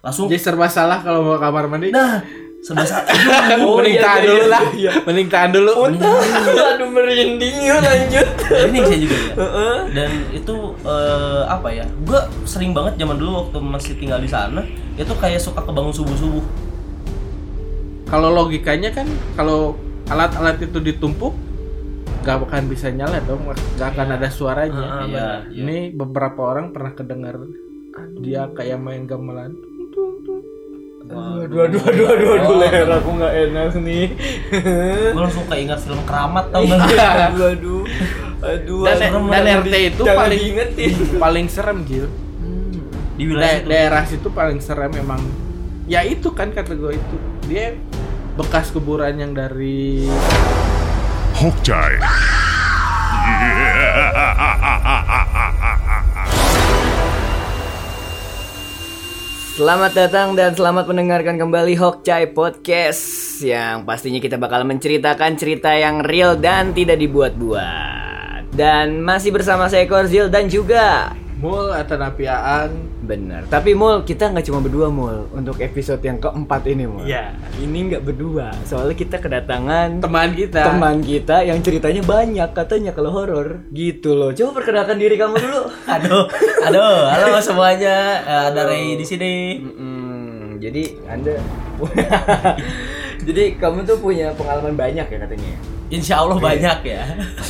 langsung Jadi serba salah kalau mau kamar mandi. nah serba salah Oh, mending iya, tahan iya, dulu iya, lah. iya. Mending tahan dulu. Aduh merinding yuk lanjut. ini saya juga ya dan itu eh, apa ya gue sering banget zaman dulu waktu masih tinggal di sana itu kayak suka kebangun subuh subuh Kalau logikanya kan kalau alat-alat itu ditumpuk gak akan bisa nyala dong, gak akan ada suaranya. Ah, Iya, iya. Ini beberapa orang pernah kedengar dia kayak main gamelan. Aduh aduh aduh aduh aduh leher aku nggak enak nih. gue langsung ingat film keramat tau gak aduh aduh aduh. Dan, serem dan. RT itu paling diingetin. paling serem Gil. di wilayah Da- daerah situ paling serem memang. Ya itu kan kata gue itu. Dia bekas kuburan yang dari Hokjai. Selamat datang dan selamat mendengarkan kembali Hokcai Podcast Yang pastinya kita bakal menceritakan cerita yang real dan tidak dibuat-buat. Dan masih bersama saya Korzil dan juga Mul atau Napiaan. Bener, tapi Mul kita nggak cuma berdua Mul Untuk episode yang keempat ini Mul. Iya. Ini nggak berdua, soalnya kita kedatangan Teman kita. teman kita yang ceritanya banyak katanya kalau horor. Gitu loh. Coba perkenalkan diri kamu dulu. Aduh. Aduh. Halo semuanya. Eh, ada Ray di sini. Mm, jadi anda jadi kamu tuh punya pengalaman banyak ya katanya insya Allah banyak ya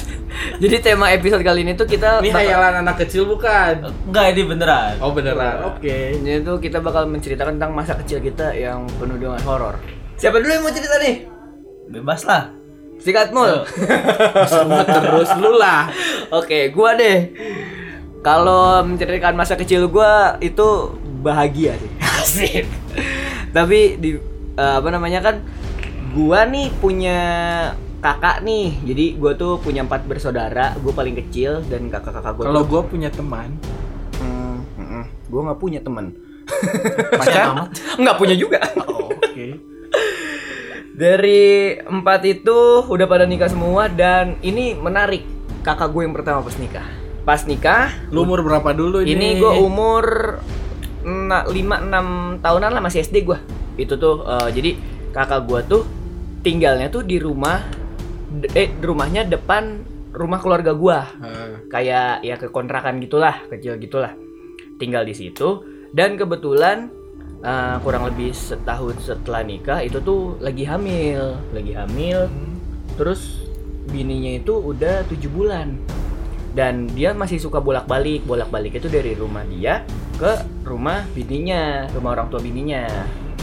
jadi tema episode kali ini tuh kita Ini bakal- hayalan anak kecil bukan? enggak ini beneran Oh beneran. Oke. Jadi tuh kita bakal menceritakan tentang masa kecil kita yang penuh dengan horor siapa dulu yang mau cerita nih bebas lah sikat mul terus lu lah. Oke, gua deh. Kalau menceritakan masa kecil gua itu bahagia sih. Asik. Tapi di eh, apa namanya kan gua nih punya kakak nih. Jadi gua tuh punya empat bersaudara. Gua paling kecil dan kakak-kakak gua Kalau tuh gue punya teman, hmm, mm, mm. gua nggak punya teman. pacar. Nggak punya juga. Oh, Oke. Dari empat itu udah pada nikah semua dan ini menarik. Kakak gue yang pertama pas nikah. Pas nikah, Lu umur berapa dulu ini? Ini gue umur 5-6 tahunan lah masih SD gue Itu tuh eh, jadi kakak gue tuh tinggalnya tuh di rumah Eh rumahnya depan rumah keluarga gue Ah, Kayak ya ke kontrakan gitulah kecil gitulah. Tinggal di situ Dan kebetulan eh, kurang lebih setahun setelah nikah itu tuh lagi hamil Lagi hamil. Terus bininya itu udah tujuh bulan. Dan dia masih suka bolak-balik. Bolak-balik itu dari rumah dia ke rumah bininya rumah orang tua bininya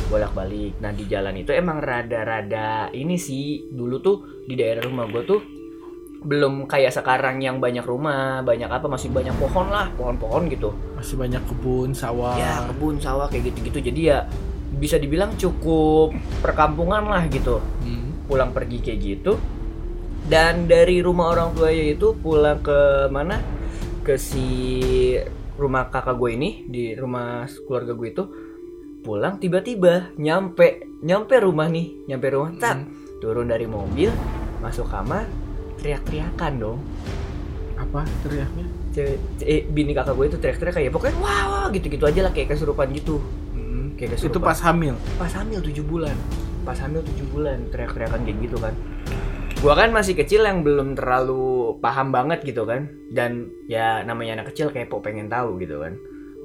bolak-balik. Nah di jalan itu emang rada-rada ini sih dulu tuh di daerah rumah gue tuh belum kayak sekarang yang banyak rumah banyak apa masih banyak pohon lah pohon-pohon gitu. Masih banyak kebun, sawah. ya kebun sawah kayak gitu-gitu. Jadi ya bisa dibilang cukup perkampungan lah gitu. Hmm. pulang pergi kayak gitu. Dan dari rumah orang tuanya itu pulang ke mana? Ke si rumah kakak gue ini di rumah keluarga gue itu pulang tiba-tiba nyampe nyampe rumah nih nyampe rumah. Tak turun dari mobil masuk kamar teriak-teriakan dong. Apa teriaknya? Cewek, eh, bini kakak gue itu teriak-teriak kayak pokoknya wah wah gitu-gitu aja lah kayak kesurupan gitu. Hmm. kayak Itu kesurupan. pas hamil. pas hamil 7 bulan. Pas hamil 7 bulan teriak-teriakan kayak gitu kan. Gua kan masih kecil yang belum terlalu paham banget gitu kan. Dan ya namanya anak kecil kepo pengen tahu gitu kan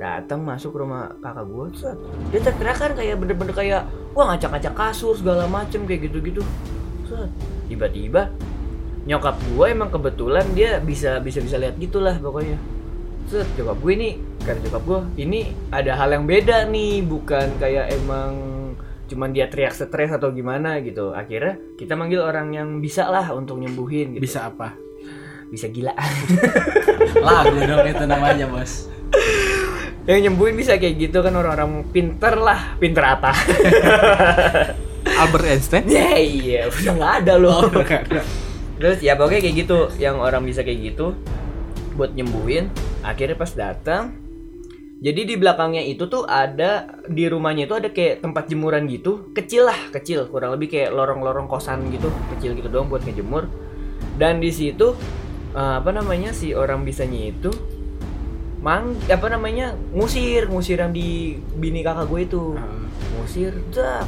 datang masuk rumah kakak gua set. dia teriak kan kayak bener-bener kayak wah ngacak-ngacak kasur segala macem kayak gitu-gitu tiba-tiba nyokap gua emang kebetulan dia bisa bisa bisa lihat gitulah pokoknya set nyokap gue ini kata nyokap gue ini ada hal yang beda nih bukan kayak emang cuman dia teriak stres atau gimana gitu akhirnya kita manggil orang yang bisa lah untuk nyembuhin gitu. Bisa apa? bisa gila lagu dong itu namanya bos yang nyembuhin bisa kayak gitu kan orang-orang pinter lah pinter apa? Albert Einstein? ya iya udah nggak ada loh. Terus ya pokoknya kayak gitu. Yang orang bisa kayak gitu buat nyembuhin akhirnya pas datang. Jadi di belakangnya itu tuh ada di rumahnya itu ada kayak tempat jemuran gitu. Kecil lah kecil. Kurang lebih kayak lorong-lorong kosan gitu. Kecil gitu doang buat ngejemur. Dan di situ eh, apa namanya si orang bisanya itu mang apa namanya ngusir ngusir yang di bini kakak gue itu. Ah. ngusir dah.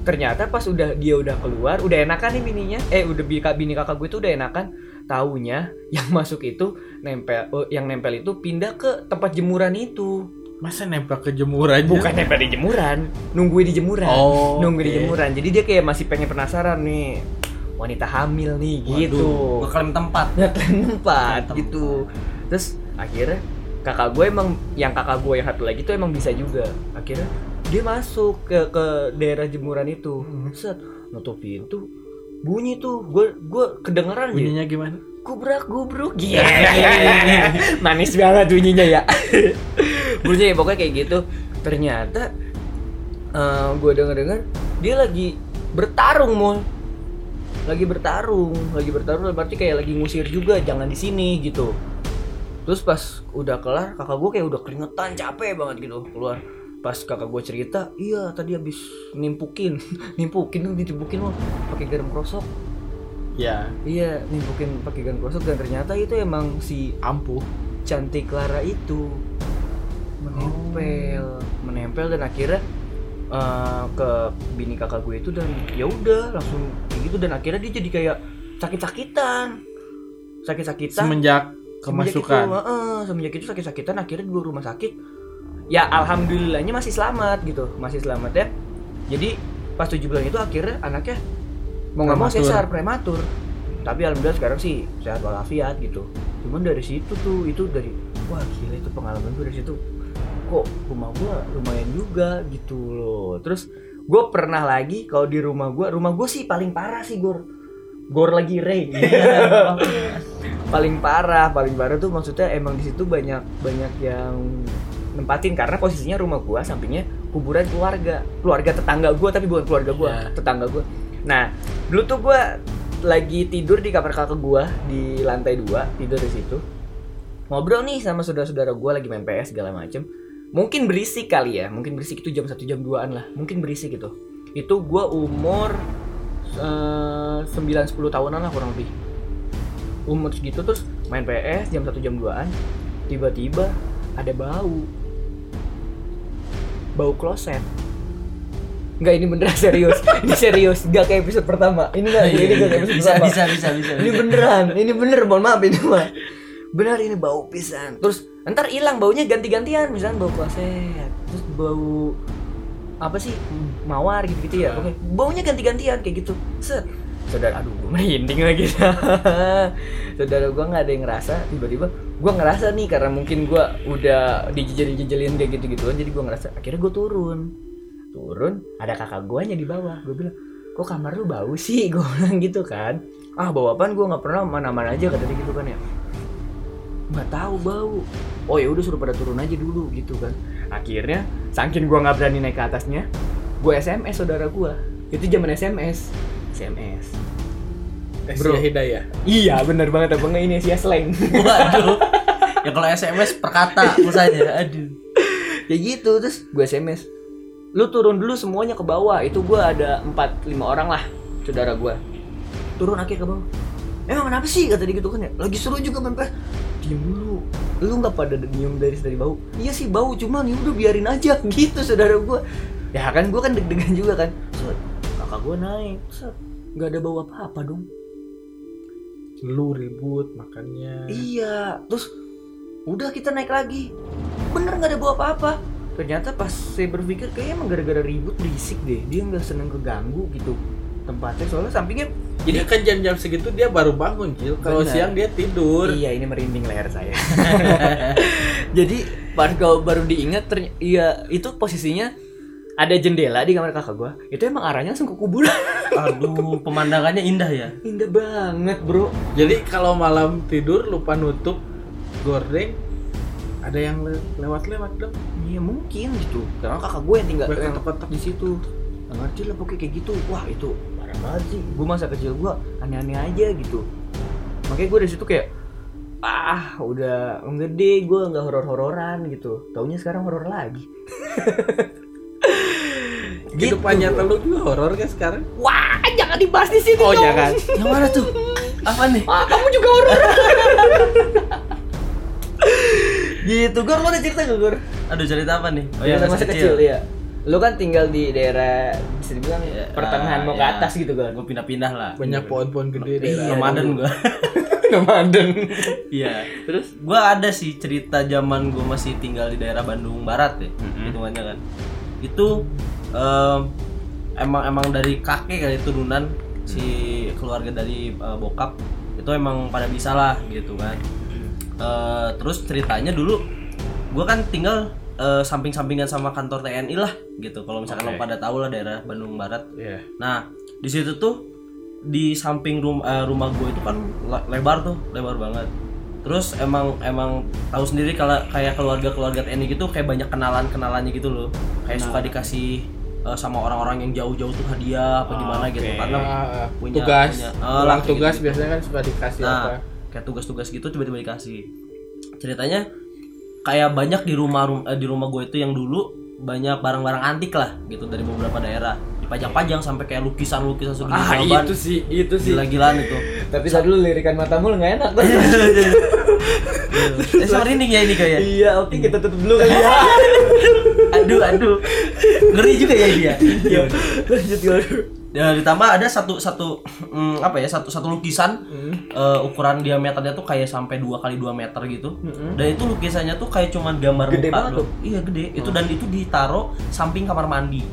Ternyata pas udah dia udah keluar udah enakan nih bininya. Eh udah bini, bini kakak gue tuh udah enakan. Taunya yang masuk itu nempel oh, yang nempel itu pindah ke tempat jemuran itu. Masa nempel ke jemuran? Bukan nempel di jemuran nungguin di jemuran. Oh, nungguin di oke. jemuran. Jadi dia kayak masih pengen penasaran nih wanita hamil nih gitu. Ngeklaim tempat. ngeklaim tempat Tempat. gitu. terus akhirnya kakak gue emang yang kakak gue yang satu lagi tuh emang bisa juga. Akhirnya dia masuk ke ke daerah jemuran itu. Set nutup pintu bunyi tuh. Gue gue kedengeran Bunyinya gimana? gubrak gubruk. Iya manis banget bunyinya ya. Bunyinya ya, pokoknya kayak gitu. Ternyata eh, gue denger dengar dia lagi bertarung mul. Lagi bertarung lagi bertarung berarti kayak lagi ngusir juga jangan di sini gitu terus pas udah kelar kakak gue kayak udah keringetan capek banget gitu keluar. Pas kakak gue cerita iya tadi habis nimpukin. Nimpukin nimpukin loh pakai garam krosok. Ya, Iya, nimpukin pakai gan gosok dan ternyata itu emang si ampuh. cantik Clara itu menempel, menempel dan akhirnya eh, ke bini kakak gue itu dan ya udah langsung kayak gitu. Dan akhirnya dia jadi kayak sakit-sakitan, sakit-sakitan. Semenjak Semenjak kemasukan. itu, heeh, semenjak itu sakit-sakitan akhirnya di rumah sakit. Ya alhamdulillahnya masih selamat gitu, masih selamat ya. Jadi pas tujuh bulan itu akhirnya anaknya mau nggak mau sesar prematur. Tapi alhamdulillah sekarang sih sehat walafiat gitu. Cuman dari situ tuh itu dari wah gila itu pengalaman gue dari situ. Kok rumah gua lumayan juga gitu loh. Terus gue pernah lagi kalau di rumah gua, rumah gue sih paling parah sih Gor. Gor lagi Ray. paling parah paling parah tuh maksudnya emang di situ banyak banyak yang nempatin karena posisinya rumah gua sampingnya kuburan keluarga. Keluarga tetangga gua tapi bukan keluarga gua Ya. tetangga gua. Nah dulu tuh gua lagi tidur di kamar kakak gua di lantai dua tidur di situ. Ngobrol nih sama saudara-saudara gua lagi main PS segala macem. Mungkin berisik kali ya mungkin berisik itu jam satu jam 2an lah. Mungkin berisik gitu itu gua umur eh, sembilan 9 10 tahunan lah kurang lebih umur segitu terus main PS jam 1 jam 2an tiba-tiba ada bau. Bau kloset. Enggak ini beneran serius. Ini serius Gak kayak episode pertama. Ini gak ini gak kayak episode bisa, pertama. bisa, bisa, bisa, Ini bisa. beneran Ini bener mohon maaf ini mah. Benar ini bau pisan. Terus ntar hilang baunya ganti-gantian Misalnya bau kloset. Terus bau Apa sih Mawar gitu-gitu ya. Oke Baunya ganti-gantian kayak gitu. Set Saudara aduh gue merinding lagi. Saudara gue nggak ada yang ngerasa Tiba-tiba gue ngerasa nih Karena mungkin gue udah dijejelin-jejelin kayak gitu-gituan Jadi gue ngerasa Akhirnya gue turun. Turun ada kakak guanya di bawah. Gue bilang kok kamar lu bau sih? Gue bilang gitu kan. Ah bau apaan? Gue nggak pernah mana-mana aja kata dia gitu kan ya. Nggak tahu bau. Oh ya udah suruh pada turun aja dulu gitu kan. Akhirnya saking gue nggak berani naik ke atasnya gue sms saudara gue itu zaman sms sms Bro Bro. Hidayah. iya bener banget apa nggak ini sih slang Waduh. Ya kalau SMS per kata misalnya. Aduh. ya gitu terus gue sms lu turun dulu semuanya ke bawah itu gue ada empat lima orang lah saudara gue turun akhir ke bawah emang kenapa sih kata dia gitu kan ya lagi seru juga main PS diem dulu lu nggak pada nyium dari dari bau iya sih bau cuman ya udah biarin aja gitu saudara gue ya kan gue kan deg-degan juga kan gue naik set nggak ada bau apa apa dong Lu ribut makannya. Iya, terus udah kita naik lagi. Bener nggak ada bawa apa-apa. Ternyata pas saya berpikir kayaknya emang gara-gara ribut berisik deh. Dia nggak seneng keganggu gitu tempatnya soalnya sampingnya Jadi kan jam-jam segitu dia baru bangun, Cil. Kalau siang dia tidur. Iya ini merinding leher saya. Jadi pas kalau baru diingat iya itu posisinya ada jendela di kamar kakak gua. Itu emang arahnya langsung ke kuburan. Aduh, pemandangannya indah ya. Indah banget bro. Jadi kalau malam tidur lupa nutup gorden, ada yang le- lewat-lewat dong. Iya mungkin gitu. Karena kakak gue yang tinggal Gue yang kotak-kotak. di situ. Nggak ngerti lah pokoknya kayak gitu. Wah itu parah banget sih. Gue masa kecil gue aneh-aneh aja gitu. Makanya gue dari situ kayak ah udah gede gue nggak horor-hororan gitu. Taunya sekarang horor lagi. Gitu. Kehidupan nyata lu juga horor kan sekarang? Wah jangan dibahas di sini Oh dong. jangan. Yang mana tuh? Apa nih? Ah, kamu juga horor. gitu lu ada cerita gak gur Aduh cerita apa nih? Oh Cerita masa kecil ya lu kan tinggal di daerah bisa dibilang Ya, pertengahan mau ke ya. atas gitu kan Gue pindah-pindah lah. Banyak pohon-pohon gede deh. Iya, Ramadan gue. Ramadan Iya. Terus gue ada sih cerita zaman gue masih tinggal di daerah Bandung Barat ya, hitungannya kan. Itu em, emang emang dari kakek kali turunan si keluarga dari eh, bokap itu emang pada bisa lah gitu kan. Eh, terus ceritanya dulu gue kan tinggal eh, samping-sampingan sama kantor TNI lah gitu. Kalau misalkan lo pada tahu lah daerah Bandung Barat. Iya. Nah, di situ tuh di samping rum- eh, rumah gue itu kan le- lebar tuh, lebar banget. Terus emang emang tahu sendiri kalau kayak keluarga-keluarga TNI gitu kayak banyak kenalan-kenalannya gitu loh. Kayak suka dikasih eh, sama orang-orang yang jauh-jauh tuh hadiah apa gimana gitu. Karena Ah, punya- tugas, punya- ah, lah, kayak tugas gitu-gitu. biasanya kan suka dikasih nah, apa? kayak tugas-tugas gitu tiba-tiba dikasih. Ceritanya kayak banyak di rumah rum- eh, di rumah gue itu yang dulu banyak barang-barang antik lah gitu dari beberapa daerah dipajang-pajang sampai kayak lukisan-lukisan segede ah jamban. itu sih itu sih gila-gilaan itu tapi tadi dulu lirikan matamu nggak enak eh sama rinding ya ini kayak iya oke kita tutup dulu kali ya aduh aduh. Ngeri juga ya dia. Iya. lanjut gur ya ditambah ada satu satu mm, apa ya satu satu lukisan eh, ukuran diameternya tuh kayak sampai dua kali 2 meter gitu. Dan itu lukisannya tuh kayak cuman gambar Gede muka banget doang. iya gede. Itu dan itu ditaruh samping kamar mandi.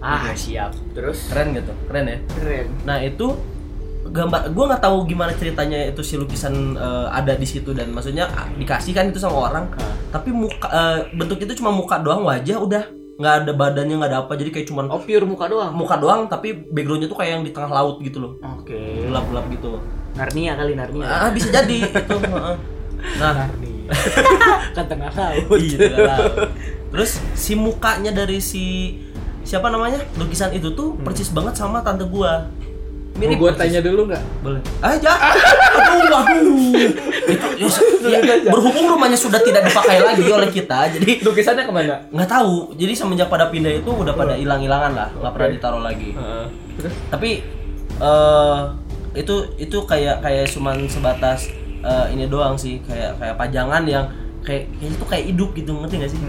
Ah siap. Terus? Keren gitu. Keren ya? Keren. Nah itu gambar gue nggak tahu gimana ceritanya itu si lukisan eh, ada di situ dan maksudnya ah, dikasih kan itu sama orang. Tapi muka eh, bentuk itu cuma muka doang wajah udah. Nggak ada badannya nggak ada apa jadi kayak cuman oh pure muka doang? muka doang tapi backgroundnya tuh kayak yang di tengah laut gitu loh. Oke. Gelap gelap gitu. Narnia kali Narnia. Ah bisa jadi itu nah. Kan tengah laut. Iya. Tengah laut. terus si mukanya dari si siapa namanya? Lukisan itu tuh persis banget sama tante gua Mau gue tanya dulu nggak? Boleh. Aja. Aduh, aduh. Itu ya, ya, berhubung rumahnya sudah tidak dipakai lagi oleh kita, jadi lukisannya ke mana nggak tahu. Jadi semenjak pada pindah itu udah pada hilang-hilangan lah, nggak pernah ditaruh lagi. Tapi eh itu itu kayak kayak cuman sebatas eh, ini doang sih, kayak kayak pajangan yang kayak kayak itu kayak hidup gitu, ngerti gak sih?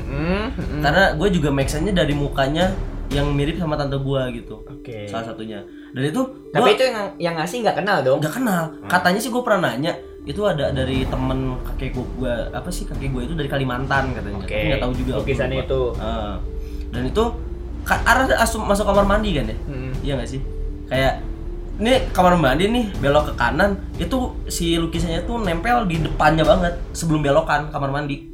Karena gue juga make sense-nya dari mukanya yang mirip sama tante gue gitu. Oke. Salah satunya. Dan itu tapi gua- itu yang yang ngasih nggak kenal dong nggak kenal katanya sih gue pernah nanya itu ada dari temen kakek gue apa sih kakek gue itu dari Kalimantan katanya. Tapi nggak tahu juga Lukisannya itu. Ah. dan itu arah asum masuk kamar mandi kan ya Hmm. iya nggak sih kayak ini kamar mandi nih belok ke kanan itu si lukisannya tuh nempel di depannya banget sebelum belokan kamar mandi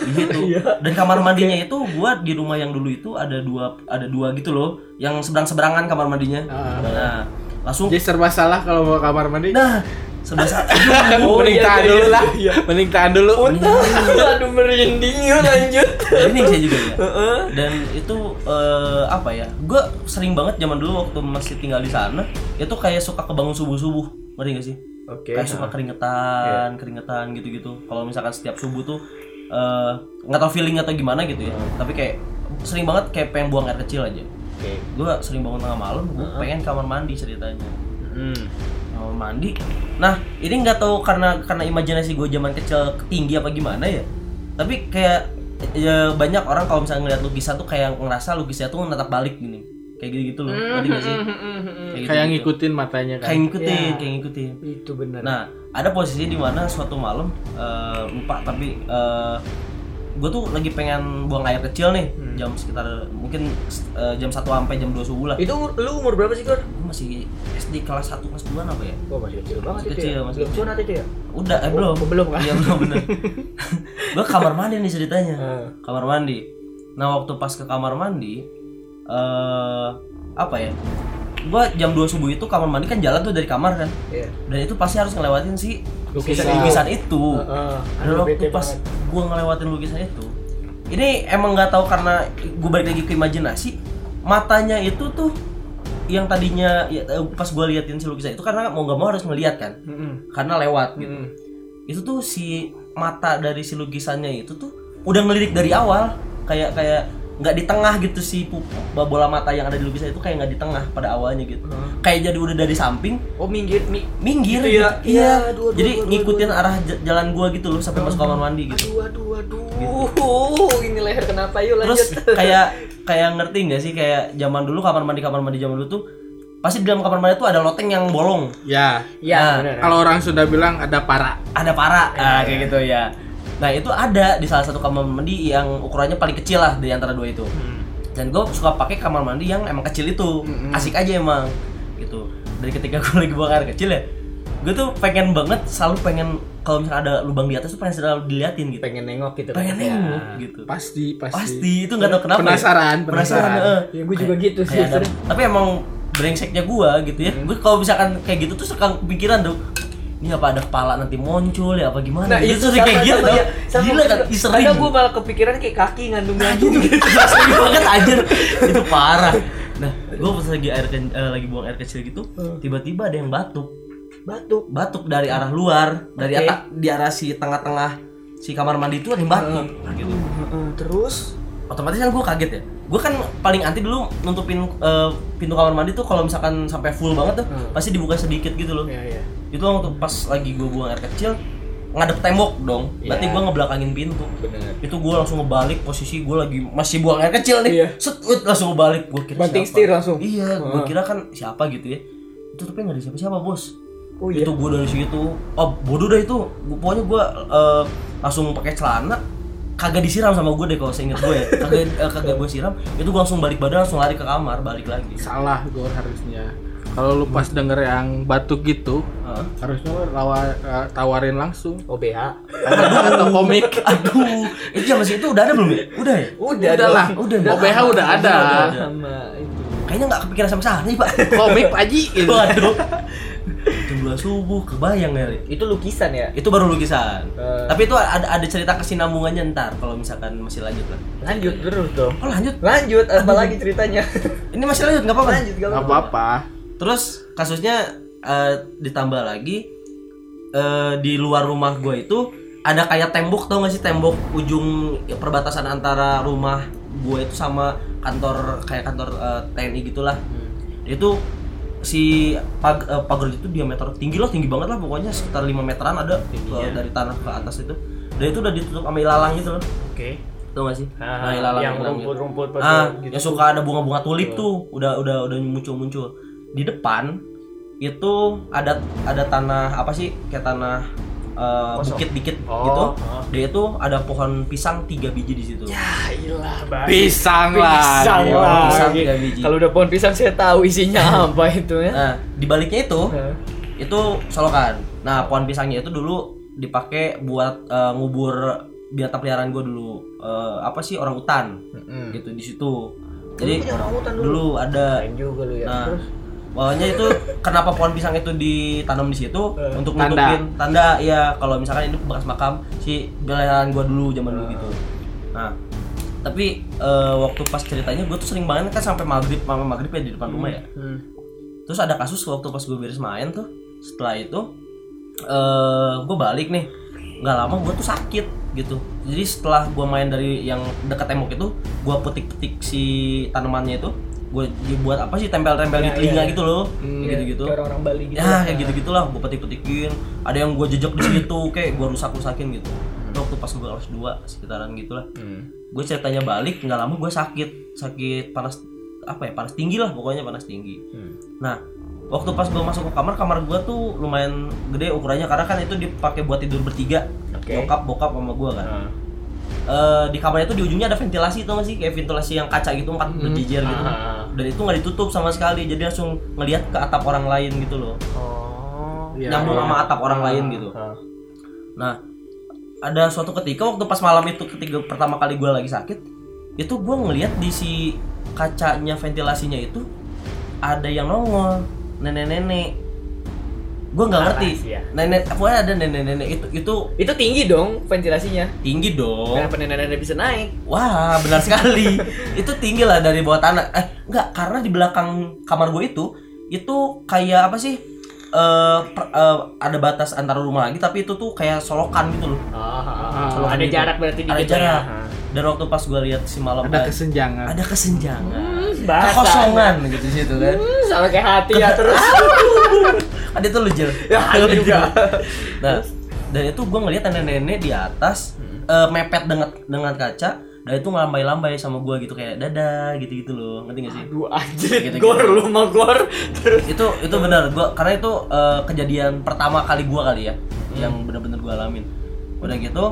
di situ Iya. dan kamar mandinya itu gua di rumah yang dulu itu ada dua ada dua gitu loh yang seberang seberangan kamar mandinya Ah. nah langsung Jadi serba salah kalau mau kamar mandi. Nah, sebelah satu. Oh, Mending iya, tahan iya, dulu lah. iya. Mending tahan dulu. aduh merinding yuk lanjut ini saya juga ya. Dan itu eh, apa ya? Gue sering banget zaman dulu waktu masih tinggal di sana, itu kayak suka kebangun subuh subuh, ngerti gak sih? oke Kayak suka keringetan, keringetan gitu-gitu. Kalau misalkan setiap subuh tuh eh, nggak tahu feeling atau gimana gitu ya. Tapi kayak sering banget kayak pengen buang air kecil aja. oke Gue sering bangun tengah malam, gue pengen kamar mandi ceritanya. Hmm. Kamar mandi. Nah, ini nggak tahu karena karena imajinasi gue zaman kecil tinggi apa gimana ya. Tapi kayak ya banyak orang kalau misalnya ngeliat lukisan tuh kayak ngerasa lukisannya tuh natap balik gini. Kayak gitu-gitu loh. Ngerti nggak sih? Kayak, Kayak gitu-gitu. ngikutin matanya kan. Kayak ngikutin, Ya. kayak ngikutin. itu bener Nah, ada posisi di mana suatu malam eh, lupa tapi gue tuh lagi pengen buang air kecil nih jam sekitar mungkin eh, jam 1 sampai jam 2 subuh lah. itu umur- lu umur berapa sih? Gua masih SD kelas 1 kelas 2 apa ya? Oh masih kecil banget Masih itu kecil, ya? masih Belum sunat itu ya? Udah, eh belum. oh, belum kan? Iya belum bener. gua kamar mandi nih ceritanya. Eh. Kamar mandi. Nah waktu pas ke kamar mandi, eh apa ya? Gua jam 2 subuh itu kamar mandi kan jalan tuh dari kamar kan. Iya. Dan itu pasti harus ngelewatin si Lukisan itu. lukisan itu. Heeh. Dan Aduh, waktu pas banget. gua ngelewatin lukisan itu, ini emang nggak tahu karena gua balik lagi ke imajinasi, matanya itu tuh yang tadinya ya, eh, pas gua liatin si lukisan itu karena mau nggak mau harus ngeliat kan, Mm-mm. karena lewat gitu Mm-mm. itu tuh si mata dari si lukisannya itu tuh udah ngelirik dari awal kayak kayak nggak di tengah gitu si bola mata yang ada di lukisan itu kayak nggak di tengah pada awalnya gitu kayak jadi udah dari samping Oh minggir, mi minggir Gitu ya? gitu. iya Iya, dua, dua, jadi dua, dua, ngikutin arah jalan gua gitu loh sampai masuk kamar mandi gitu Aduh, aduh, aduh. ini leher kenapa? Yuk terus lanjut. kayak kayak ngerti nggak sih kayak zaman dulu kamar mandi kamar mandi zaman dulu tuh pasti di dalam kamar mandi tuh ada loteng yang bolong Ya. ya, Nah, benar. Kalau orang Sunda bilang ada para. ada para nah, kayak gitu ya nah itu ada di salah satu kamar mandi yang ukurannya paling kecil lah di antara dua itu dan gue suka pakai kamar mandi yang emang kecil itu asik aja emang gitu dari ketika gue lagi buang air kecil ya gue tuh pengen banget selalu pengen kalau misalnya ada lubang di atas tuh pengen selalu diliatin gitu pengen nengok gitu kan. pengen Ya. nengok gitu Pasti, pasti. pasti itu nggak tahu kenapa ya. Penasaran, penasaran penasaran. heeh. Ya, gue juga gitu sih, Kayak ada- tapi emang brengseknya gua gitu ya gue kalau misalkan kayak gitu tuh suka kepikiran tuh ini apa ada kepala nanti muncul ya apa gimana? Nah, gitu itu tuh kayak gitu. ya. Gila kan sering. Kadang gue malah kepikiran kayak kaki ngandung ngandung gitu. sering banget anjir. Itu parah. Nah gue pas lagi air ke- eh, lagi buang air kecil gitu Hmm. tiba-tiba ada yang batuk. Batuk. batuk dari arah luar dari atas di arah si tengah-tengah si kamar mandi itu ada yang batuk. Gitu. Heeh, Terus? Otomatis kan gue kaget ya. Gue kan paling anti dulu nutupin eh, pintu kamar mandi tuh kalau misalkan sampai full banget tuh Hmm. pasti dibuka sedikit gitu loh. Ya ya. Itu waktu pas lagi gue buang air kecil ngadep tembok dong berarti Iya. gue ngebelakangin pintu Benar. itu gue langsung ngebalik posisi gue lagi masih buang air kecil nih Iya. set ut, langsung ngebalik gue kira Banting siapa. setir langsung. iya gue kira kan siapa gitu ya itu tapi nggak ada siapa siapa bos Oh iya. itu gue dari situ oh bodoh dah itu pokoknya gue eh, langsung pakai celana kagak disiram sama gue deh kalau seinget gue ya kagak eh, kagak gue siram itu gue langsung balik badan langsung lari ke kamar balik lagi Salah gue harusnya. Kalau lu pas denger yang batuk gitu, Heeh. harusnya lu lawa, eh, tawarin langsung. OBH. atau komik. aduh itu zaman segitu udah ada belum ya udah ya Udah, Udah lah. udah OBH udah ada. Sama itu. kayaknya nggak kepikiran sama sana nih pak Komik Pak Haji gitu. waduh jam 2 subuh kebayang ya? Itu lukisan ya? itu baru lukisan Eh. tapi itu ada ada cerita kesinambungannya ntar kalau misalkan masih lanjut lah Lanjut terus dong. oh lanjut Lanjut, apa lagi ceritanya? ini masih lanjut nggak apa-apa Lanjut gak Gak apa-apa. Terus kasusnya eh, ditambah lagi eh, di luar rumah gue itu ada kayak tembok tau gak sih? Tembok ujung perbatasan antara rumah gue itu sama kantor kayak kantor eh, TNI gitulah. Itu si pag eh, pagar itu diameter tinggi loh tinggi banget lah pokoknya sekitar 5 meteran ada ke- dari tanah ke atas itu. Dan itu udah ditutup sama ilalang gitu loh Oke. tau gak sih? Ah, Nah, ilalang- yang gitu. rumput-rumput ah gitu. yang suka ada bunga-bunga tulip tuh udah udah udah muncul-muncul di depan itu ada ada tanah apa sih kayak tanah eh, Kosong. bukit dikit Oh, gitu oh. dia itu ada pohon pisang tiga biji di situ Ya ilah. Pisang Pisang lagi. lah. Pisang tiga biji. Kalau udah pohon pisang saya tahu isinya apa itu ya. nah di baliknya itu itu solokan nah pohon pisangnya itu dulu dipakai buat eh, ngubur binatang peliharaan gue dulu Eh, apa sih orang utan Mm-mm. gitu di situ jadi orang hutan dulu. dulu ada juga lu ya. Nah, Terus Bawahnya itu kenapa pohon pisang itu ditanam di situ Eh, untuk tanda. nutupin tanda ya kalau misalkan ini bekas makam si belayan gua dulu zaman dulu gitu. Nah, tapi eh, waktu pas ceritanya gue tuh sering banget kan sampai maghrib sampai maghrib ya di depan rumah ya. hmm. Terus ada kasus waktu pas gue beres main tuh setelah itu eh gue balik nih nggak lama gue tuh sakit gitu jadi setelah gue main dari yang dekat tembok itu gue petik-petik si tanamannya itu gue dibuat apa sih tempel-tempel di Ya, telinga iya, iya. gitu loh Hmm, kayak gitu-gitu Kayak orang-orang Bali gitu. ya kayak gitu gitulah gue petik petikin ada yang gue jejak di situ kayak gue rusak rusakin gitu Itu waktu pas gue kelas 2 sekitaran gitulah Hmm. gue ceritanya balik nggak lama gue sakit sakit panas apa ya panas tinggi lah pokoknya panas tinggi Hmm. nah waktu pas gue masuk ke kamar kamar gue tuh lumayan gede ukurannya karena kan itu dipakai buat tidur bertiga nyokap bokap sama gue kan Nah. Eh, di kamarnya itu di ujungnya ada ventilasi tuh masih kayak ventilasi yang kaca gitu empat berjejer gitu Ah. dan itu nggak ditutup sama sekali jadi langsung ngelihat ke atap orang lain gitu loh Oh. Iya, nyambung iya. sama atap orang lain gitu Ah. Nah, ada suatu ketika waktu pas malam itu ketika pertama kali gue lagi sakit, itu gue ngelihat di si kacanya ventilasinya itu ada yang nongol nenek-nenek. Gue nggak ngerti. ya. Nenek, pokoknya ada nenek-nenek itu itu Itu tinggi dong ventilasinya. tinggi dong. Kenapa nenek-nenek bisa naik? Wah, benar sekali. itu tinggi lah dari bawah tanah. Eh, enggak, karena di belakang kamar gue itu itu kayak apa sih? Eh per- eh, ada batas antara rumah lagi tapi itu tuh kayak solokan gitu loh. Ah, Solokan ada gitu. jarak berarti ada lah ya. jarak. Ah. dan waktu pas gue lihat si malam ada kesenjangan ada kesenjangan bahasa. kekosongan gitu situ kan sama kayak hati ya terus ada itu lu jel Ya, ada juga. nah dan itu gue ngeliat nenek-nenek di atas Hmm. eh, mepet dengan dengan kaca dan itu ngelambai-lambai sama gue gitu kayak dadah gitu-gitu loh. Ngerti gak sih? Aduh anjir, Gitu-gitu. gor lu mah gor terus itu itu benar. Gua karena itu eh, kejadian pertama kali gua kali ya Hmm. yang benar-benar gua alamin. Udah gitu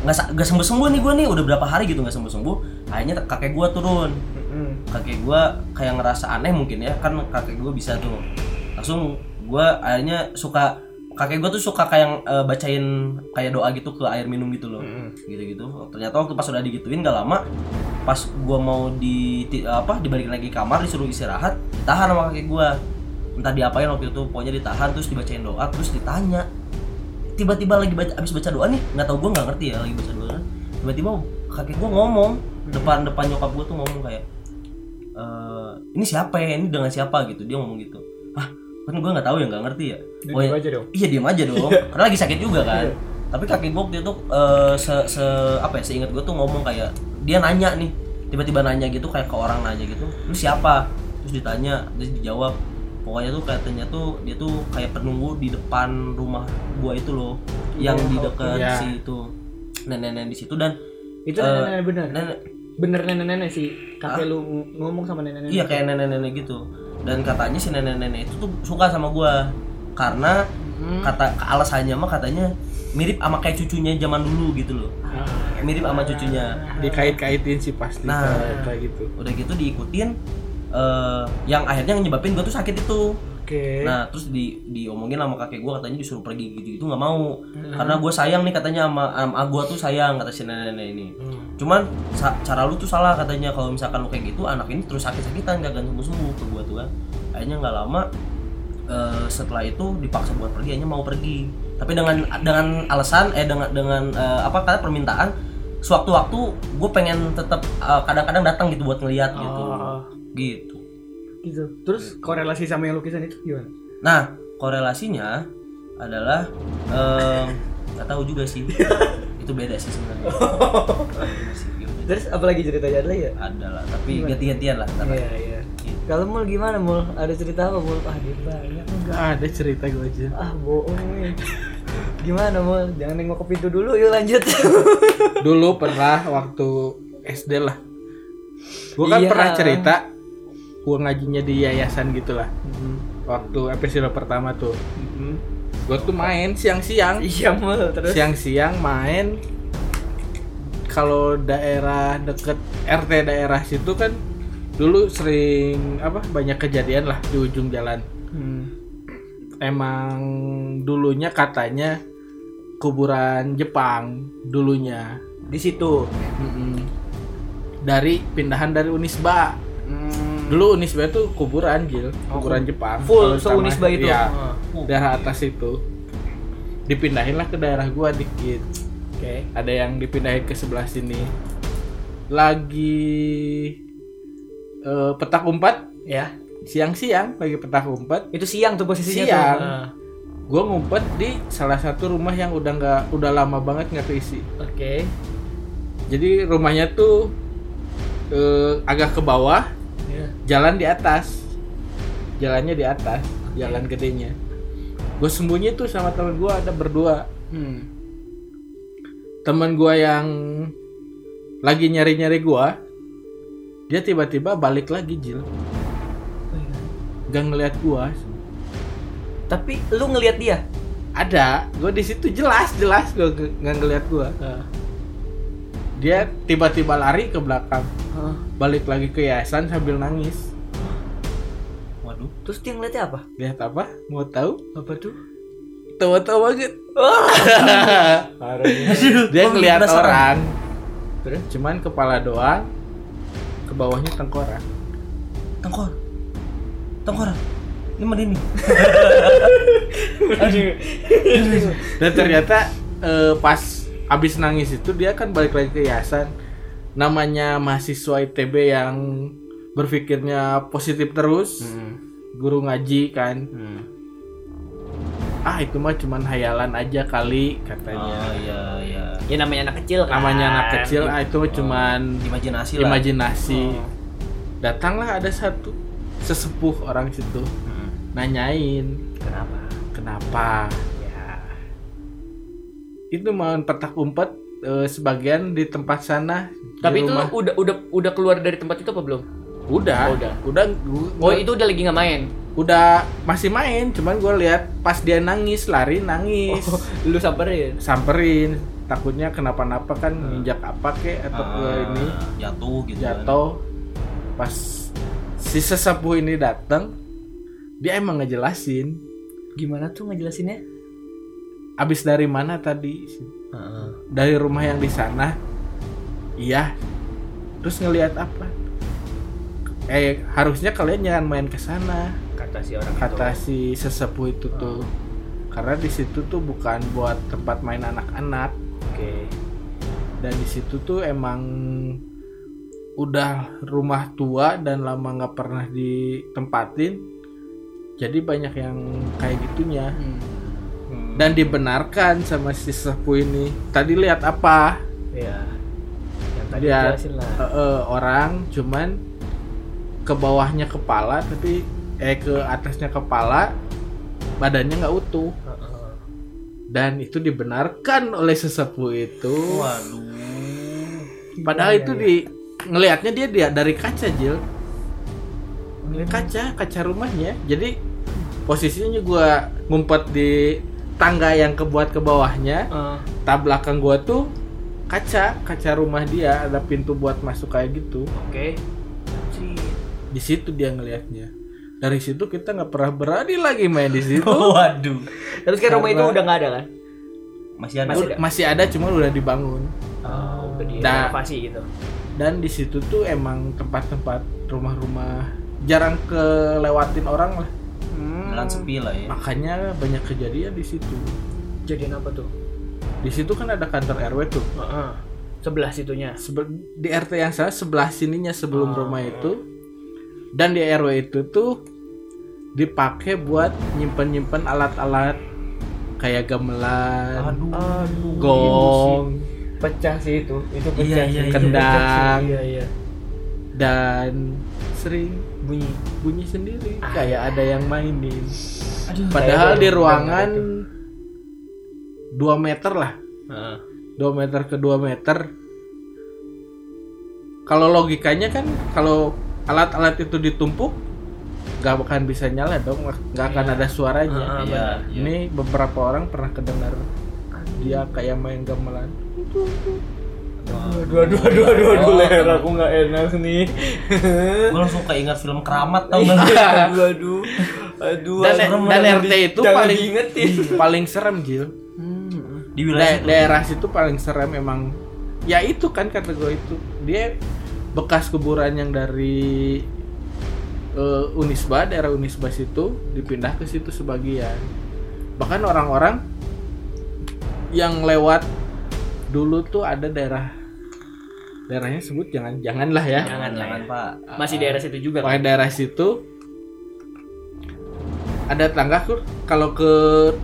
nggak nggak sembuh sembuh nih gua nih. Udah berapa hari gitu nggak sembuh sembuh akhirnya kakek gua turun. Kakek gua kayak ngerasa aneh mungkin ya kan kakek gua bisa tuh langsung gua akhirnya suka kakek gua tuh suka kayak eh, bacain kayak doa gitu ke air minum gitu loh. Gitu gitu ternyata waktu pas udah digituin gak lama pas gua mau di apa dibalik lagi kamar disuruh istirahat ditahan sama kakek gua. Entah diapain waktu itu pokoknya ditahan terus dibacain doa terus ditanya. Tiba-tiba lagi baca abis baca doa nih nggak tahu gua nggak ngerti ya lagi baca doa. Tiba-tiba kakek gua ngomong depan depan nyokap gua tuh ngomong kayak "Eh, ini siapa ya? Ini dengan siapa? Gitu dia ngomong gitu kan gua nggak tahu ya nggak ngerti ya. Dia Pokoknya- diem aja dong. iya diem aja dong. Karena lagi sakit juga kan. Tapi kakek gua waktu itu eh, se, se apa ya seingat gua tuh ngomong kayak dia nanya nih tiba-tiba nanya gitu kayak ke orang nanya gitu. Lu siapa? Terus ditanya terus dijawab. Pokoknya tuh katanya tuh dia tuh kayak penunggu di depan rumah gua itu loh yang di dekat iya. si itu nenek-nenek di situ. Dan itu Eh, nenek-nenek bener? nenek bener nenek-nenek sih kakek lu ng- ngomong sama nenek-nenek? Iya kayak nenek-nenek gitu. Dan katanya si nenek-nenek itu tuh suka sama gua karena kata alasannya mah katanya mirip sama kayak cucunya zaman dulu gitu loh. Mirip sama cucunya. dikait-kaitin sih pasti Nah. kayak- gitu Udah gitu diikutin eh yang akhirnya nyebabin gua tuh sakit itu. Oke Nah, terus di diomongin sama kakek gua katanya disuruh pergi gitu-gitu nggak mau. Karena gua sayang nih katanya sama, sama gua tuh sayang kata si nenek-nenek ini. Cuman sa- cara lu tuh salah katanya kalau misalkan lu kayak gitu anak ini terus sakit-sakitan gak akan sembuh-sembuh ke gua tuh kan. Akhirnya nggak lama eh, setelah itu dipaksa buat pergi akhirnya mau pergi. Tapi dengan dengan alasan eh dengan dengan eh, apa kata permintaan sewaktu-waktu gue pengen tetap eh, kadang-kadang datang gitu buat ngeliat gitu. Oh. Gitu. Gitu. Terus korelasi sama yang lukisan itu gimana? Nah, korelasinya adalah eh, nggak tahu juga sih. itu beda sih sebenarnya. Ya terus apalagi ceritanya? Ada ya Ada lah, tapi ganti-gantian lah. iya iya. Kalau mul gimana mul? Ada cerita apa mul? Ah dia banyak enggak Nggak ada cerita gue aja. Ah bohong. Nih gimana mul? Jangan nengok ke pintu dulu yuk lanjut. Dulu pernah waktu SD lah. Gue kan Iya. pernah cerita gue ngajinya di yayasan gitulah. Waktu episode pertama tuh. Gue tuh main siang-siang. Iya mul terus? Siang-siang main. Kalau daerah deket RT daerah situ kan dulu sering apa banyak kejadian lah di ujung jalan. Hmm. emang dulunya katanya kuburan Jepang dulunya. Di situ? Mm-mm. dari pindahan dari Unisba dulu Unisba itu kuburan Gil. Kuburan Jepang. full seunisba sama- itu? ya, Ah. daerah atas itu. Dipindahin lah ke daerah gua dikit. Oke. Ada yang dipindahin ke sebelah sini. Lagi eh, petak umpet. Ya. Siang-siang lagi petak umpet. Itu siang tuh posisinya Siang. tuh Ah. gue ngumpet di salah satu rumah yang udah nggak udah lama banget nggak keisi. Oke. Jadi rumahnya tuh eh, agak ke bawah ya jalan di atas. Jalannya di atas. Jalan gedenya. Gue sembunyi tuh sama temen gue ada berdua. Hmm. temen gue yang lagi nyari-nyari gue dia tiba-tiba balik lagi Jil. Gak ngeliat gue tapi lu ngelihat dia? Ada. Gue di situ jelas jelas gue nggak ngeliat gue dia tiba-tiba lari ke belakang. Ah. balik lagi ke yayasan sambil nangis. Waduh. terus dia ngeliatnya apa? Lihat apa? Mau tahu? Apa tuh? Tawa-tawa banget. Dia ngeliat orang. Terus? cuman kepala doang. Ke bawahnya tengkorak. Tengkor. Tengkorak. Ini mah ini. dan ternyata eh, pas abis nangis itu dia kan balik lagi ke yayasan namanya mahasiswa ITB yang berpikirnya positif terus guru ngaji kan ah itu mah cuman hayalan aja kali katanya Oh iya iya. ya namanya anak kecil kan. namanya anak kecil ah, itu cuman Imajinasi lah. imajinasi Oh. datanglah ada satu sesepuh orang situ Hmm. nanyain Kenapa? kenapa. Itu mau petak umpet eh, sebagian di tempat sana di Tapi itu rumah. udah udah udah keluar dari tempat itu apa belum? udah Oh, udah. udah gua- Oh itu udah lagi nggak main? udah masih main cuman gue lihat pas dia nangis lari nangis Oh, lu samperin. samperin takutnya kenapa-napa kan nginjak apa kek atau ke Ah, ini jatuh gitu. kan. jatuh pas si sesepuh ini datang dia emang ngejelasin Gimana tuh ngejelasinnya? Abis dari mana tadi? Dari rumah yang di sana? Iya. Terus ngelihat apa? Eh harusnya kalian jangan main ke sana. Kata si orang kata itu. si sesepuh itu tuh. Karena di situ tuh bukan buat tempat main anak-anak. Oke. dan di situ tuh emang udah rumah tua dan lama nggak pernah ditempatin. Jadi banyak yang kayak gitunya. Hmm. Dan dibenarkan sama si sesepuh ini. Tadi lihat apa? Ya. Yang tadi Lihat eh, eh, orang cuman ke bawahnya kepala tapi eh ke atasnya kepala badannya nggak utuh. Heeh. dan itu dibenarkan oleh sesepuh itu. Waduh. padahal itu di ngelihatnya dia dia dari kaca Jil. Kaca kaca rumahnya. Jadi posisinya gua ngumpet di tangga yang kebuat ke bawahnya Eh, tak belakang gua tuh kaca kaca rumah dia ada pintu buat masuk kayak gitu Oke. di situ dia ngelihatnya dari situ kita nggak pernah berani lagi main di situ Waduh. Terus kan rumah itu udah nggak ada kan? Masih ada. Masih Udah- masih ada cuma udah dibangun Oh, udah Nah. direnovasi gitu. dan di situ tuh emang tempat-tempat rumah-rumah jarang kelewatin orang lah Jalan sepi lah ya. makanya banyak kejadian di situ Jadian apa tuh? di situ kan ada kantor rw tuh Heeh. Sebelah situnya. Sebe- di rt yang saya sebelah sininya sebelum rumah itu dan di rw itu tuh dipakai buat nyimpen-nyimpen alat-alat kayak gamelan Aduh. Aduh. gong Pecah sih itu. Itu Iya, pecah iya, sih. iya. Kendang. Iya, iya. dan sering Bunyi. bunyi sendiri kayak ada yang mainin Aduh. padahal di ruangan 2 meter lah Heeh. 2 meter ke 2 meter kalau logikanya kan kalau alat-alat itu ditumpuk nggak akan bisa nyala dong nggak akan ada suaranya Ah, Iya. iya. ini beberapa orang pernah kedengar dia kayak main gamelan Aduh, aduh, aduh, aduh, aduh, leher aku nggak enak nih. Gue langsung keinget film keramat tau gak? aduh, aduh, aduh. dan, serem dan. RT itu paling diingetin. paling serem Jil Di Da- wilayah situ. daerah situ paling serem emang ya itu kan kata gue itu dia bekas kuburan yang dari eh, Unisba daerah Unisba situ dipindah ke situ sebagian bahkan orang-orang yang lewat dulu tuh ada daerah daerahnya sebut jangan janganlah ya Jangan lah Jangan ya. pak. Masih daerah situ juga. Pokoknya daerah situ ada tangga tuh kalau ke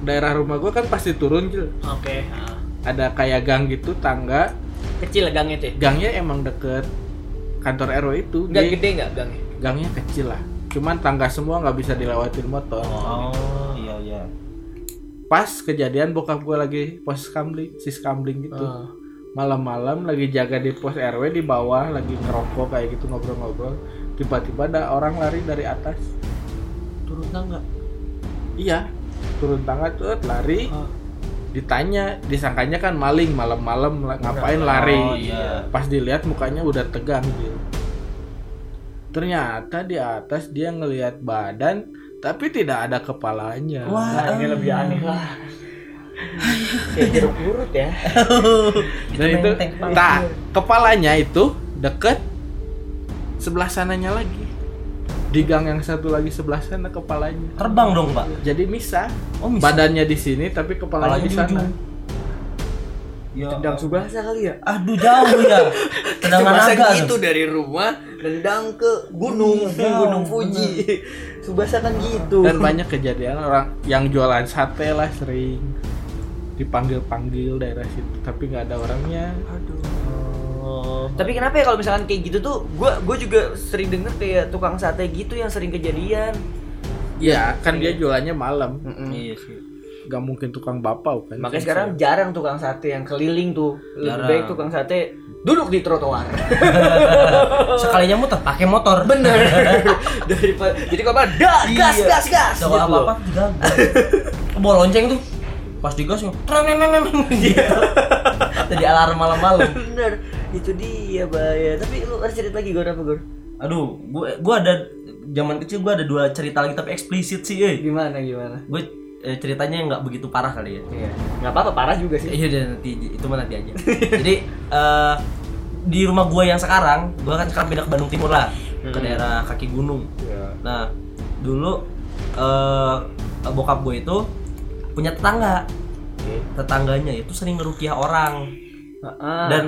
daerah rumah gue kan pasti turun Jil. Oke. ah. ada kayak gang gitu tangga Kecil gangnya tuh. gangnya emang deket kantor RW itu Enggak Jadi, gede nggak gangnya? gangnya kecil lah cuman tangga semua nggak bisa dilewatin motor Oh. Pas kejadian bokap gue lagi pos kamling sis kamling gitu Ah. malam-malam lagi jaga di pos RW di bawah lagi ngerokok kayak gitu ngobrol-ngobrol tiba-tiba ada orang lari dari atas Turun tangga. iya turun tangga tuh lari Ah. ditanya disangkanya kan maling malam-malam la- ngapain lari Oh, iya. pas dilihat mukanya udah tegang gitu ternyata di atas dia ngelihat badan tapi tidak ada kepalanya Wah. Nah, ini lebih aneh lah. Kayak jeruk purut ya. dan itu tak kepalanya itu deket sebelah sananya lagi di gang yang satu lagi sebelah sana kepalanya Terbang dong pak. jadi misah Oh misal. badannya di sini tapi kepalanya Kepalanya di di sana ujung. Ya. Tendang Subasa kali ya? Aduh jauh ya. Tendangan Subasa gitu dari rumah nendang ke gunung, Jauh, gunung Fuji. Subasa kan gitu. dan banyak kejadian orang yang jualan sate lah sering dipanggil-panggil daerah situ tapi nggak ada orangnya. Oh. Tapi kenapa ya kalau misalkan kayak gitu tuh, gua gua juga sering denger kayak tukang sate gitu yang sering kejadian. Ya kan dia jualannya malam, Mm-mm. Iya sih. Nggak mungkin tukang bapau kan. Makanya sekarang jarang tukang sate yang keliling tuh. Lebih Jarang. baik tukang sate duduk di trotoar. Sekalinya muter pakai motor. Bener. Daripada jadi kalau apa, gas gas Iya. gas gas. Kalau gitu apa-apa loh. digagal. Bawa lonceng tuh. Pas digas neng gitu. Jadi alarm malam-malam. Bener. Itu dia bahaya. Tapi lu ada cerita lagi gue apa gue? Aduh, gua gua ada zaman kecil gua ada dua cerita lagi tapi eksplisit sih, eh. Gimana gimana? Gue eh, ceritanya nggak begitu parah kali ya. Iya. Nggak apa-apa parah juga sih. Iya udah nanti itu mah nanti aja. Jadi eh, di rumah gua yang sekarang, gua kan sekarang pindah ke Bandung Timur lah, ke daerah kaki gunung. Iya. Nah, dulu eh bokap gue itu punya tetangga. Oke. Tetangganya itu sering ngerukiah orang Heeh. dan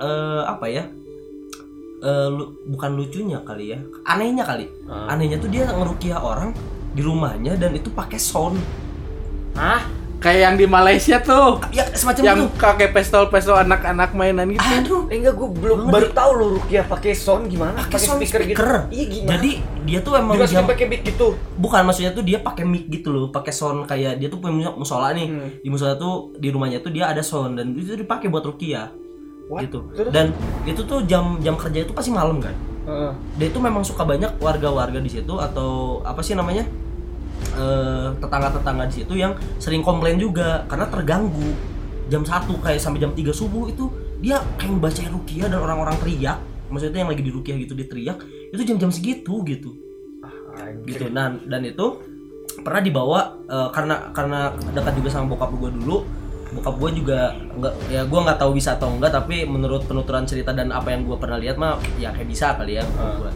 eh apa ya? eh, lu- bukan lucunya kali ya, anehnya kali. Ah. Anehnya tuh dia ngerukiah orang di rumahnya dan itu pakai sound. Hah? Kayak yang di Malaysia tuh, Ya semacam yang itu. kakek pestol-pestol anak-anak mainan gitu. Aduh, Eh, enggak, gue belum Banget baru tahu lo Rukia pakai sound gimana? pakai sound speaker, gitu. Iya gimana? Jadi dia tuh emang dimasukin jam pakai beat gitu. bukan maksudnya tuh dia pakai mic gitu loh, pakai sound kayak dia tuh punya musola nih. Hmm. Di musola tuh di rumahnya tuh dia ada sound dan itu dipakai buat rukiah. What? Gitu. Terus? Dan itu tuh jam jam kerja itu pasti malam kan. Heeh. Dia itu memang suka banyak warga-warga di situ atau apa sih namanya? eh tetangga-tetangga di situ yang sering komplain juga karena terganggu. Jam 1 kayak sampai jam 3 subuh itu dia kayak baca rukiah dan orang-orang teriak. Maksudnya yang lagi di rukiah gitu dia teriak itu jam-jam segitu gitu. Gitu nah dan itu pernah dibawa eh, karena karena dekat juga sama bokap gue dulu bokap gue juga nggak ya gue nggak tahu bisa atau enggak tapi menurut penuturan cerita dan apa yang gue pernah lihat mah ya kayak bisa kali ya menurut gua.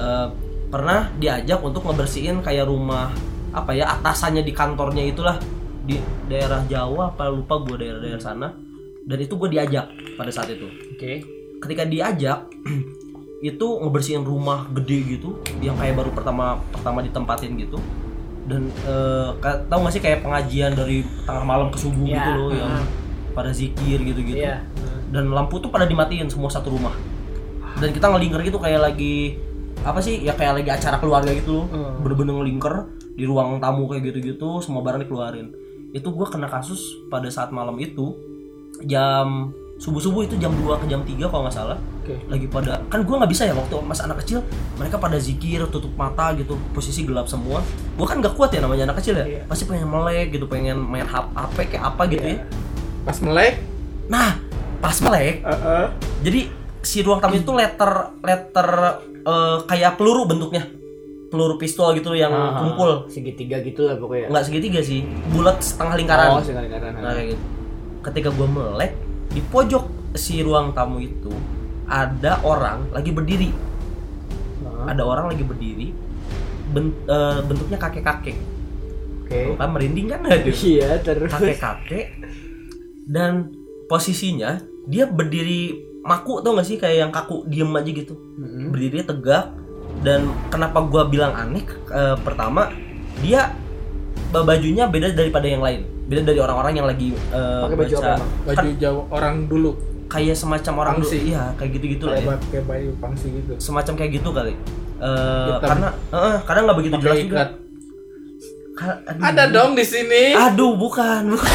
Eh, pernah diajak untuk ngebersihin kayak rumah apa ya atasannya di kantornya itulah di daerah Jawa apa lupa gue daerah-daerah sana dan itu gue diajak pada saat itu Oke. ketika diajak itu ngebersihin rumah gede gitu yang kayak baru pertama pertama ditempatin gitu dan eh, ka- tahu gak sih kayak pengajian dari tengah malam ke subuh Iya, gitu loh yang heeh. pada zikir gitu-gitu Iya. dan lampu tuh pada dimatiin semua satu rumah dan kita ngelingker gitu kayak lagi apa sih ya kayak lagi acara keluarga gitu loh Hmm. bener-bener ngelingker di ruang tamu kayak gitu-gitu semua barang dikeluarin itu gua kena kasus pada saat malam itu jam subuh-subuh itu jam 2 ke jam 3 kalau nggak salah Oke. lagi pada kan gua nggak bisa ya waktu mas anak kecil mereka pada zikir tutup mata gitu posisi gelap semua gua kan nggak kuat ya namanya anak kecil ya Iya. pasti pengen melek gitu pengen main HP kayak apa gitu Iya. ya Pas melek, nah pas melek Heeh. jadi si ruang tamu itu letter letter eh, kayak peluru bentuknya peluru pistol gitu yang Ah, kumpul Segitiga gitu lah pokoknya. nggak segitiga sih bulat setengah lingkaran Oh, sekali lingkaran. nah kayak gitu ketika gua melek di pojok si ruang tamu itu ada orang lagi berdiri Heeh. ada orang lagi berdiri ben- eh, bentuknya kakek kakek Oke. kan merinding kan aduh Iya, terus. kakek kakek dan posisinya dia berdiri maku tau gak sih kayak yang kaku diem aja gitu Mm-mm. berdiri tegak dan kenapa gua bilang aneh eh, pertama dia ba- bajunya beda daripada yang lain beda dari orang-orang yang lagi eh, Pakai baju baca- apa emang? baju Jawa orang dulu. kayak semacam orang Pangsi. dulu iya kayak gitu-gitu lah Kayak ya pakai baju pangsi gitu. semacam kayak gitu kali Eh, Hitam. karena eh, eh, karena nggak begitu Pakai jelas juga ikat. Ka- aduh. Ada dong di sini. aduh bukan bukan